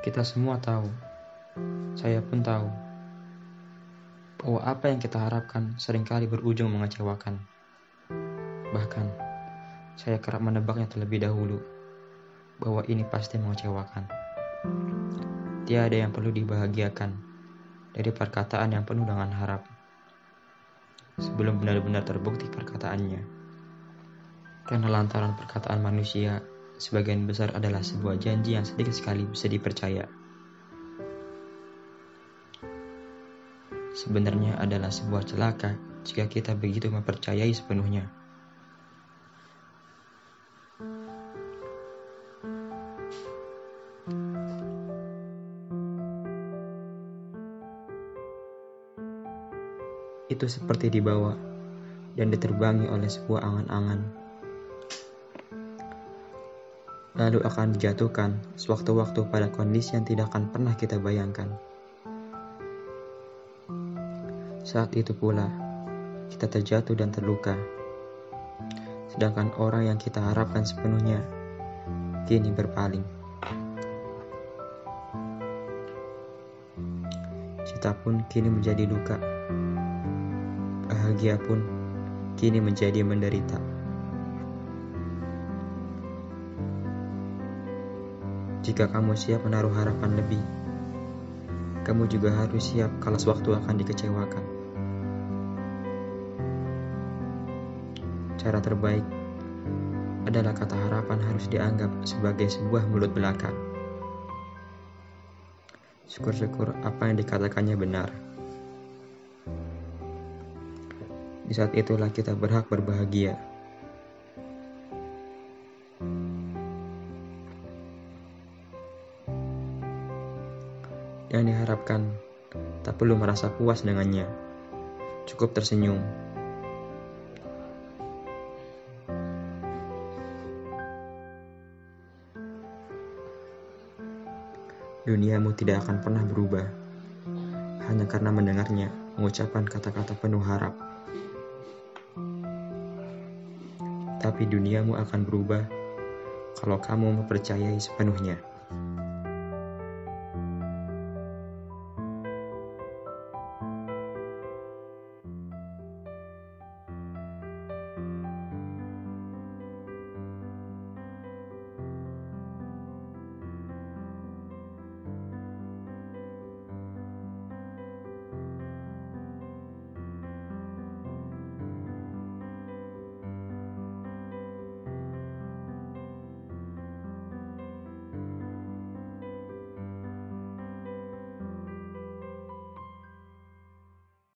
Kita semua tahu, saya pun tahu, bahwa apa yang kita harapkan sering kali berujung mengecewakan. Bahkan, saya kerap menebaknya terlebih dahulu, bahwa ini pasti mengecewakan. Tiada yang perlu dibahagiakan dari perkataan yang penuh dengan harap, sebelum benar-benar terbukti perkataannya. Karena lantaran perkataan manusia sebagian besar adalah sebuah janji yang sedikit sekali bisa dipercaya. Sebenarnya adalah sebuah celaka jika kita begitu mempercayai sepenuhnya. Itu seperti dibawa dan diterbangi oleh sebuah angan-angan lalu akan dijatuhkan sewaktu-waktu pada kondisi yang tidak akan pernah kita bayangkan. Saat itu pula, kita terjatuh dan terluka. Sedangkan orang yang kita harapkan sepenuhnya kini berpaling. Cita pun kini menjadi luka. Bahagia pun kini menjadi menderita. Jika kamu siap menaruh harapan lebih, kamu juga harus siap kalau sewaktu akan dikecewakan. Cara terbaik adalah kata harapan harus dianggap sebagai sebuah mulut belakang. Syukur-syukur apa yang dikatakannya benar. Di saat itulah kita berhak berbahagia. Yang diharapkan, tak perlu merasa puas dengannya. Cukup tersenyum. Duniamu tidak akan pernah berubah hanya karena mendengarnya mengucapkan kata-kata penuh harap. Tapi duniamu akan berubah kalau kamu mempercayai sepenuhnya.